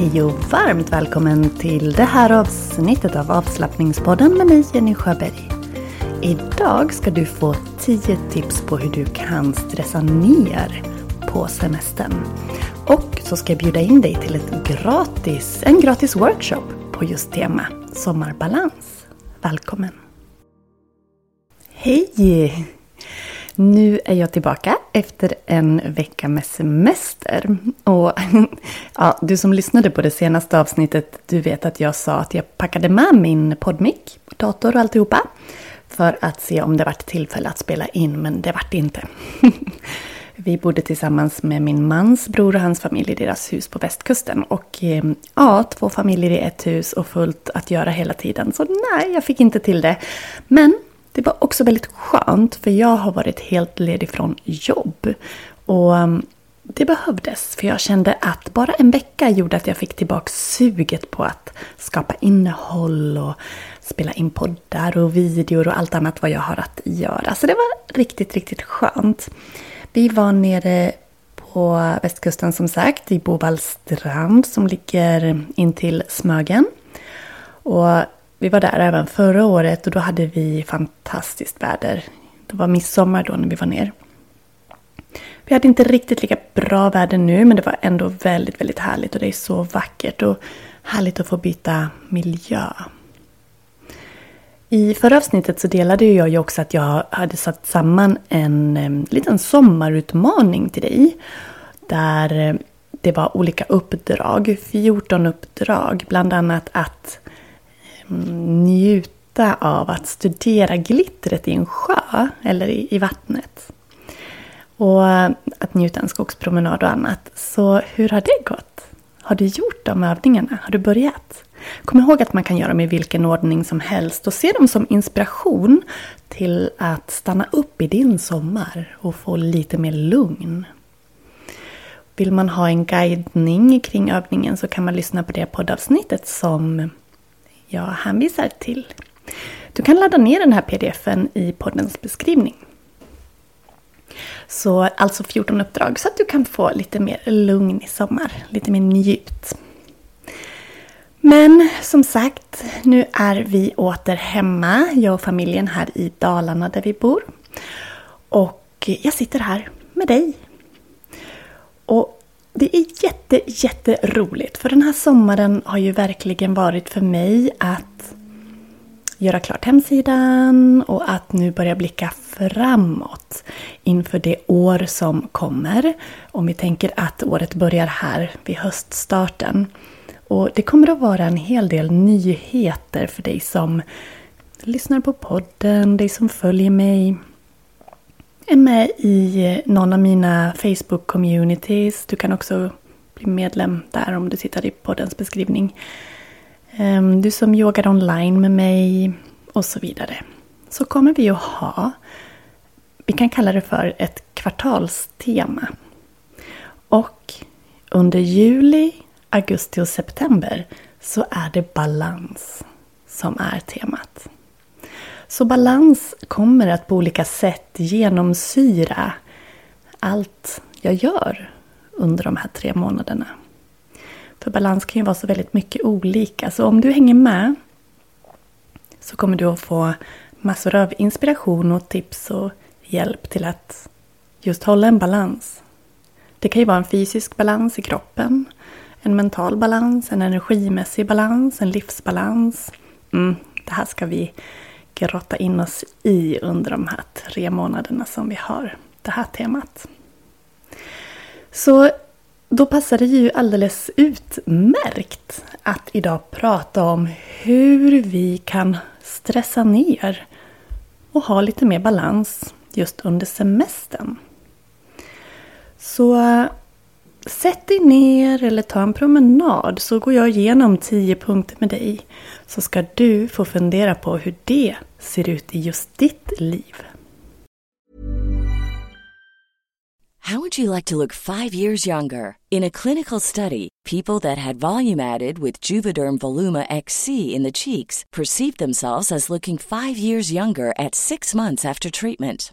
Hej och varmt välkommen till det här avsnittet av avslappningspodden med mig Jenny Sjöberg. Idag ska du få 10 tips på hur du kan stressa ner på semestern. Och så ska jag bjuda in dig till ett gratis, en gratis workshop på just tema sommarbalans. Välkommen! Hej! Nu är jag tillbaka efter en vecka med semester. Och ja, du som lyssnade på det senaste avsnittet, du vet att jag sa att jag packade med min poddmick, dator och alltihopa. För att se om det vart tillfälle att spela in, men det vart inte. Vi bodde tillsammans med min mans bror och hans familj i deras hus på västkusten. Och eh, ja, två familjer i ett hus och fullt att göra hela tiden. Så nej, jag fick inte till det. Men det var också väldigt skönt för jag har varit helt ledig från jobb. Och um, det behövdes för jag kände att bara en vecka gjorde att jag fick tillbaka suget på att skapa innehåll och spela in poddar och videor och allt annat vad jag har att göra. Så det var riktigt, riktigt skönt. Vi var nere på västkusten som sagt, i Bovallstrand som ligger intill Smögen. Och vi var där även förra året och då hade vi fantastiskt väder. Det var midsommar då när vi var ner. Vi hade inte riktigt lika bra väder nu men det var ändå väldigt, väldigt härligt och det är så vackert och härligt att få byta miljö. I förra avsnittet så delade jag ju också att jag hade satt samman en, en liten sommarutmaning till dig. Där det var olika uppdrag, 14 uppdrag, bland annat att njuta av att studera glittret i en sjö eller i, i vattnet. Och att njuta en skogspromenad och annat. Så hur har det gått? Har du gjort de övningarna? Har du börjat? Kom ihåg att man kan göra dem i vilken ordning som helst och se dem som inspiration till att stanna upp i din sommar och få lite mer lugn. Vill man ha en guidning kring övningen så kan man lyssna på det poddavsnittet som jag hänvisar till. Du kan ladda ner den här pdfen i poddens beskrivning. Så alltså 14 uppdrag så att du kan få lite mer lugn i sommar, lite mer njut. Men som sagt, nu är vi åter hemma, jag och familjen här i Dalarna där vi bor. Och jag sitter här med dig. Och det är jätte, jätteroligt för den här sommaren har ju verkligen varit för mig att göra klart hemsidan och att nu börja blicka framåt inför det år som kommer. Om vi tänker att året börjar här vid höststarten. Och det kommer att vara en hel del nyheter för dig som lyssnar på podden, dig som följer mig är med i någon av mina Facebook-communities. Du kan också bli medlem där om du tittar i poddens beskrivning. Ehm, du som yogar online med mig och så vidare. Så kommer vi att ha, vi kan kalla det för ett kvartalstema. Och under juli, augusti och september så är det balans som är temat. Så balans kommer att på olika sätt genomsyra allt jag gör under de här tre månaderna. För balans kan ju vara så väldigt mycket olika. Så om du hänger med så kommer du att få massor av inspiration och tips och hjälp till att just hålla en balans. Det kan ju vara en fysisk balans i kroppen, en mental balans, en energimässig balans, en livsbalans. Mm, det här ska vi grotta in oss i under de här tre månaderna som vi har det här temat. Så då passar det ju alldeles utmärkt att idag prata om hur vi kan stressa ner och ha lite mer balans just under semestern. Så sätt dig ner eller ta en promenad så går jag igenom 10 punkter med dig. Så ska du få fundera på hur det ser ut i just ditt liv. How would you like to look five years younger? In a clinical study, people that had volume added with Juvederm Voluma XC in the cheeks perceived themselves as looking five years younger at six months after treatment.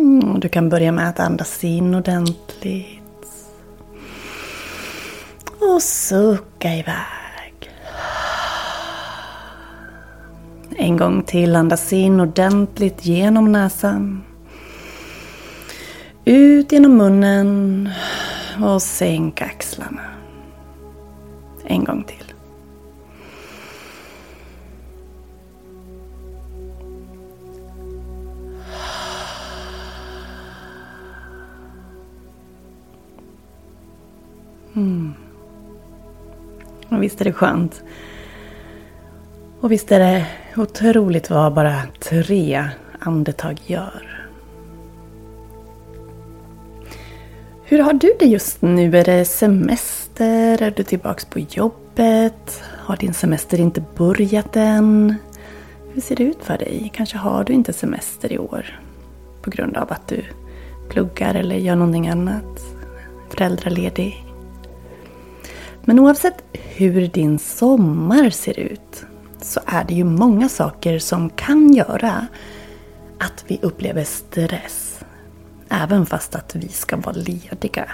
Mm, du kan börja med att andas in ordentligt. Och sucka iväg. En gång till, andas in ordentligt genom näsan. Ut genom munnen och sänk axlarna. En gång till. Mm. Och visst är det skönt. Och visst är det otroligt vad bara tre andetag gör. Hur har du det just nu? Är det semester? Är du tillbaks på jobbet? Har din semester inte börjat än? Hur ser det ut för dig? Kanske har du inte semester i år på grund av att du pluggar eller gör någonting annat? Föräldraledig? Men oavsett hur din sommar ser ut så är det ju många saker som kan göra att vi upplever stress. Även fast att vi ska vara lediga.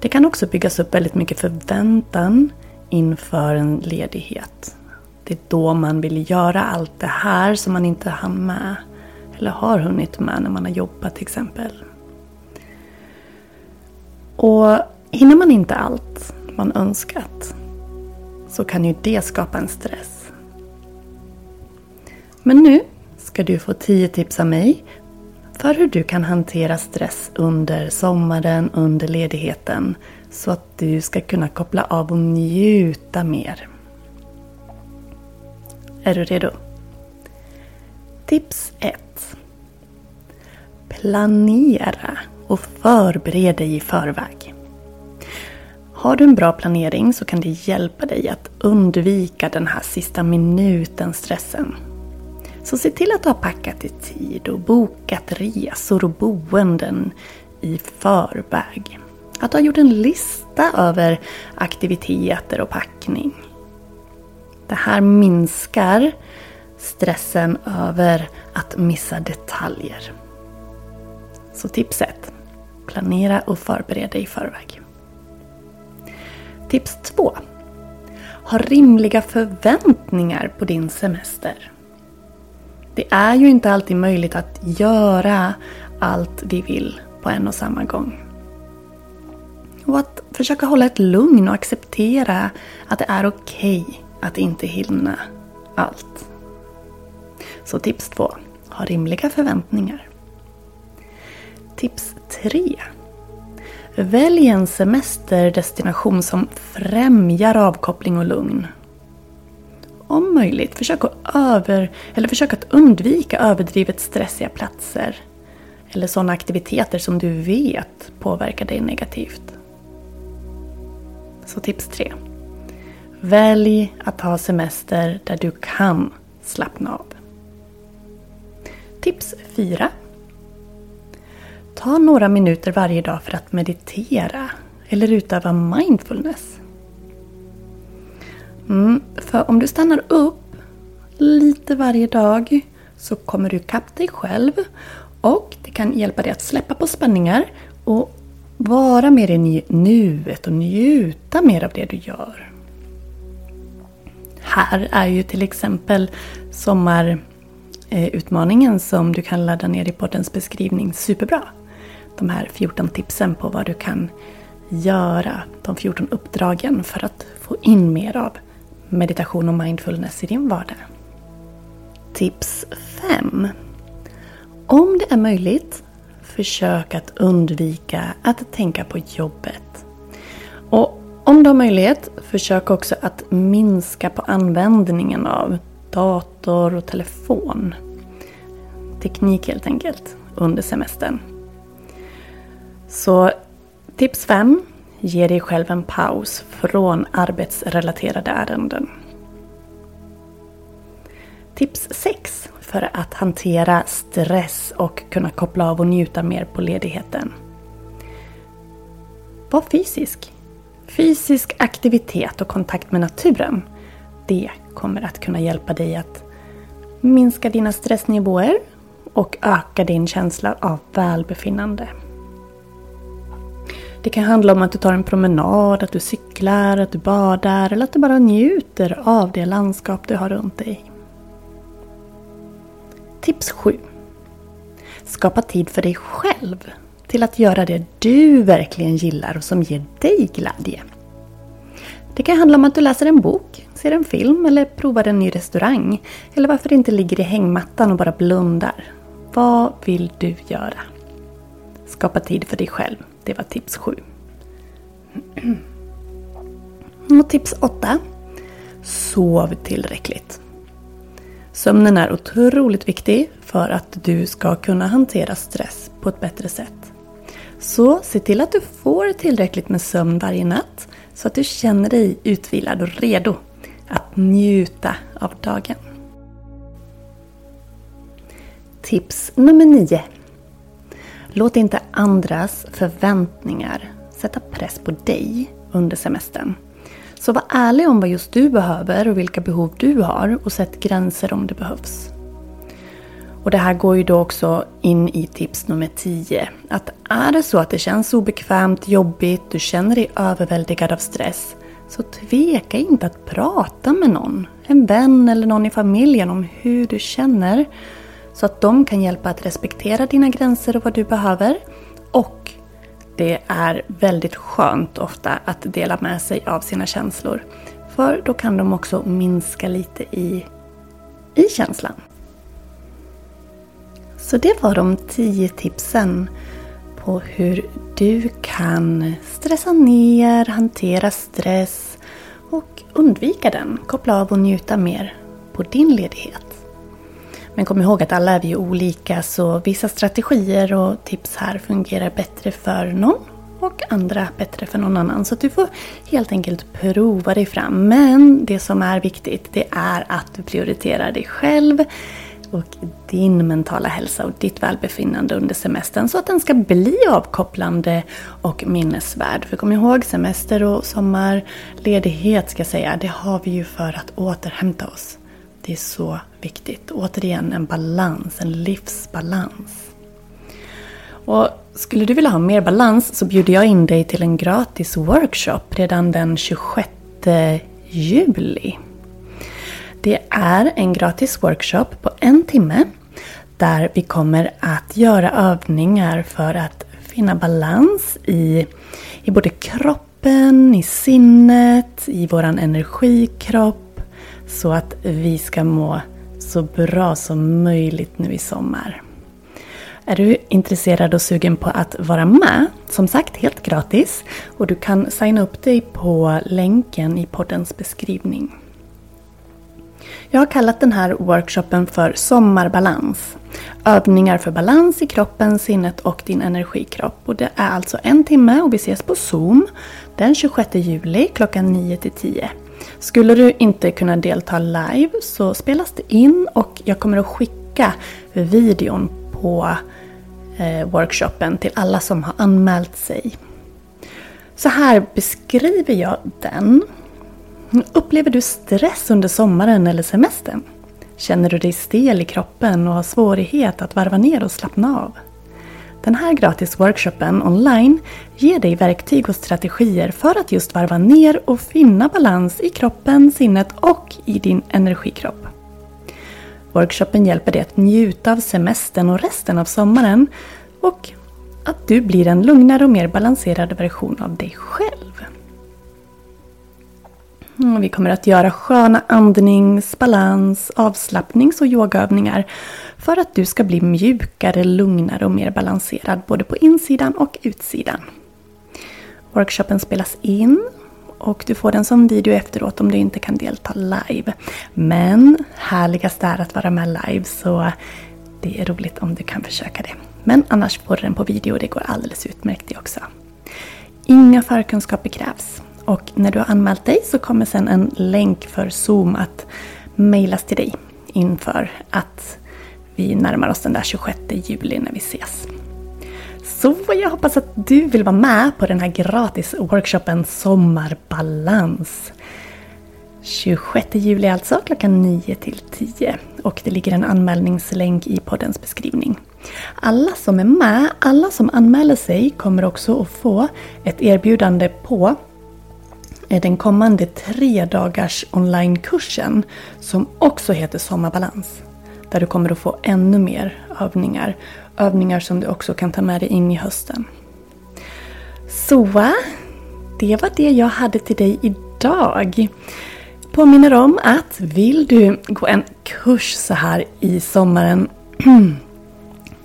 Det kan också byggas upp väldigt mycket förväntan inför en ledighet. Det är då man vill göra allt det här som man inte hann med. Eller har hunnit med när man har jobbat till exempel. Och hinner man inte allt man önskat så kan ju det skapa en stress. Men nu ska du få 10 tips av mig för hur du kan hantera stress under sommaren, under ledigheten så att du ska kunna koppla av och njuta mer. Är du redo? Tips 1. Planera och förbered dig i förväg. Har du en bra planering så kan det hjälpa dig att undvika den här sista minuten stressen. Så se till att du har packat i tid och bokat resor och boenden i förväg. Att du har gjort en lista över aktiviteter och packning. Det här minskar stressen över att missa detaljer. Så tips 1. Planera och förbered dig i förväg. Tips 2. Ha rimliga förväntningar på din semester. Det är ju inte alltid möjligt att göra allt vi vill på en och samma gång. Och att försöka hålla ett lugn och acceptera att det är okej okay att inte hinna allt. Så tips 2. Ha rimliga förväntningar. Tips 3. Välj en semesterdestination som främjar avkoppling och lugn. Om möjligt, försök att, över, eller försök att undvika överdrivet stressiga platser. Eller sådana aktiviteter som du vet påverkar dig negativt. Så tips 3. Välj att ha semester där du kan slappna av. Tips 4. Ta några minuter varje dag för att meditera eller utöva mindfulness. Mm, för om du stannar upp lite varje dag så kommer du ikapp dig själv och det kan hjälpa dig att släppa på spänningar och vara mer i nuet och njuta mer av det du gör. Här är ju till exempel sommarutmaningen som du kan ladda ner i poddens beskrivning superbra. De här 14 tipsen på vad du kan göra, de 14 uppdragen för att få in mer av meditation och mindfulness i din vardag. Tips 5. Om det är möjligt, försök att undvika att tänka på jobbet. Och om du har möjlighet, försök också att minska på användningen av dator och telefon. Teknik helt enkelt, under semestern. Så tips 5. Ge dig själv en paus från arbetsrelaterade ärenden. Tips 6 för att hantera stress och kunna koppla av och njuta mer på ledigheten. Var fysisk. Fysisk aktivitet och kontakt med naturen. Det kommer att kunna hjälpa dig att minska dina stressnivåer och öka din känsla av välbefinnande. Det kan handla om att du tar en promenad, att du cyklar, att du badar eller att du bara njuter av det landskap du har runt dig. Tips 7. Skapa tid för dig själv till att göra det du verkligen gillar och som ger dig glädje. Det kan handla om att du läser en bok, ser en film eller provar en ny restaurang. Eller varför inte ligger i hängmattan och bara blundar. Vad vill du göra? Skapa tid för dig själv. Det var tips 7. Mm. Och tips 8. Sov tillräckligt. Sömnen är otroligt viktig för att du ska kunna hantera stress på ett bättre sätt. Så se till att du får tillräckligt med sömn varje natt så att du känner dig utvilad och redo att njuta av dagen. Tips nummer 9. Låt inte andras förväntningar sätta press på dig under semestern. Så var ärlig om vad just du behöver och vilka behov du har och sätt gränser om det behövs. Och det här går ju då också in i tips nummer 10. Att är det så att det känns obekvämt, jobbigt, du känner dig överväldigad av stress. Så tveka inte att prata med någon. En vän eller någon i familjen om hur du känner. Så att de kan hjälpa att respektera dina gränser och vad du behöver. Och det är väldigt skönt ofta att dela med sig av sina känslor. För då kan de också minska lite i, i känslan. Så det var de tio tipsen på hur du kan stressa ner, hantera stress och undvika den. Koppla av och njuta mer på din ledighet. Men kom ihåg att alla är vi olika så vissa strategier och tips här fungerar bättre för någon och andra bättre för någon annan. Så du får helt enkelt prova dig fram. Men det som är viktigt det är att du prioriterar dig själv och din mentala hälsa och ditt välbefinnande under semestern så att den ska bli avkopplande och minnesvärd. För kom ihåg, semester och sommarledighet ska jag säga, det har vi ju för att återhämta oss. Det är så viktigt. Återigen en balans, en livsbalans. Och skulle du vilja ha mer balans så bjuder jag in dig till en gratis workshop redan den 26 juli. Det är en gratis workshop på en timme där vi kommer att göra övningar för att finna balans i, i både kroppen, i sinnet, i våran energikropp så att vi ska må så bra som möjligt nu i sommar. Är du intresserad och sugen på att vara med? Som sagt helt gratis och du kan signa upp dig på länken i poddens beskrivning. Jag har kallat den här workshopen för Sommarbalans. Övningar för balans i kroppen, sinnet och din energikropp. Och det är alltså en timme och vi ses på Zoom den 26 juli klockan 9 till 10. Skulle du inte kunna delta live så spelas det in och jag kommer att skicka videon på eh, workshopen till alla som har anmält sig. Så här beskriver jag den. Upplever du stress under sommaren eller semestern? Känner du dig stel i kroppen och har svårighet att varva ner och slappna av? Den här gratis workshopen online ger dig verktyg och strategier för att just varva ner och finna balans i kroppen, sinnet och i din energikropp. Workshopen hjälper dig att njuta av semestern och resten av sommaren och att du blir en lugnare och mer balanserad version av dig själv. Mm, vi kommer att göra sköna andnings-, balans-, avslappnings och yogaövningar för att du ska bli mjukare, lugnare och mer balanserad både på insidan och utsidan. Workshopen spelas in och du får den som video efteråt om du inte kan delta live. Men härligast är att vara med live så det är roligt om du kan försöka det. Men annars får du den på video och det går alldeles utmärkt det också. Inga förkunskaper krävs. Och när du har anmält dig så kommer sen en länk för Zoom att mejlas till dig inför att vi närmar oss den där 26 juli när vi ses. Så jag hoppas att du vill vara med på den här gratis workshopen Sommarbalans. 26 juli alltså, klockan 9 till 10. Och det ligger en anmälningslänk i poddens beskrivning. Alla som är med, alla som anmäler sig kommer också att få ett erbjudande på eh, den kommande tre dagars onlinekursen som också heter Sommarbalans. Där du kommer att få ännu mer övningar. Övningar som du också kan ta med dig in i hösten. Så, det var det jag hade till dig idag. Påminner om att vill du gå en kurs så här i sommaren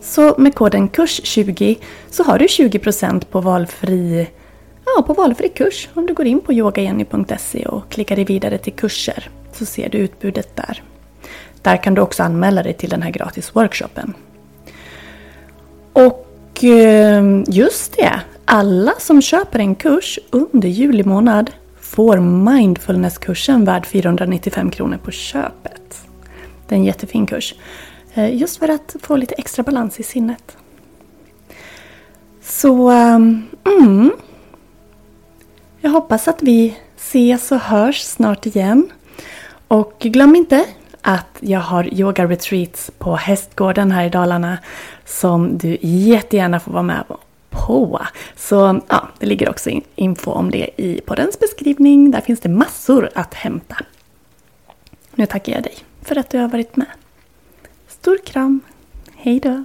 så med koden KURS20 så har du 20% på valfri ja, på valfri kurs. Om du går in på yogajenny.se och klickar dig vidare till kurser så ser du utbudet där. Där kan du också anmäla dig till den här gratis workshopen. Och eh, just det, alla som köper en kurs under juli månad får mindfulnesskursen värd 495 kronor på köpet. Det är en jättefin kurs. Eh, just för att få lite extra balans i sinnet. Så, ehm, mm, jag hoppas att vi ses och hörs snart igen. Och glöm inte att jag har yoga retreats på Hästgården här i Dalarna som du jättegärna får vara med på. Så ja, det ligger också info om det i poddens beskrivning. Där finns det massor att hämta. Nu tackar jag dig för att du har varit med. Stor kram! hejdå!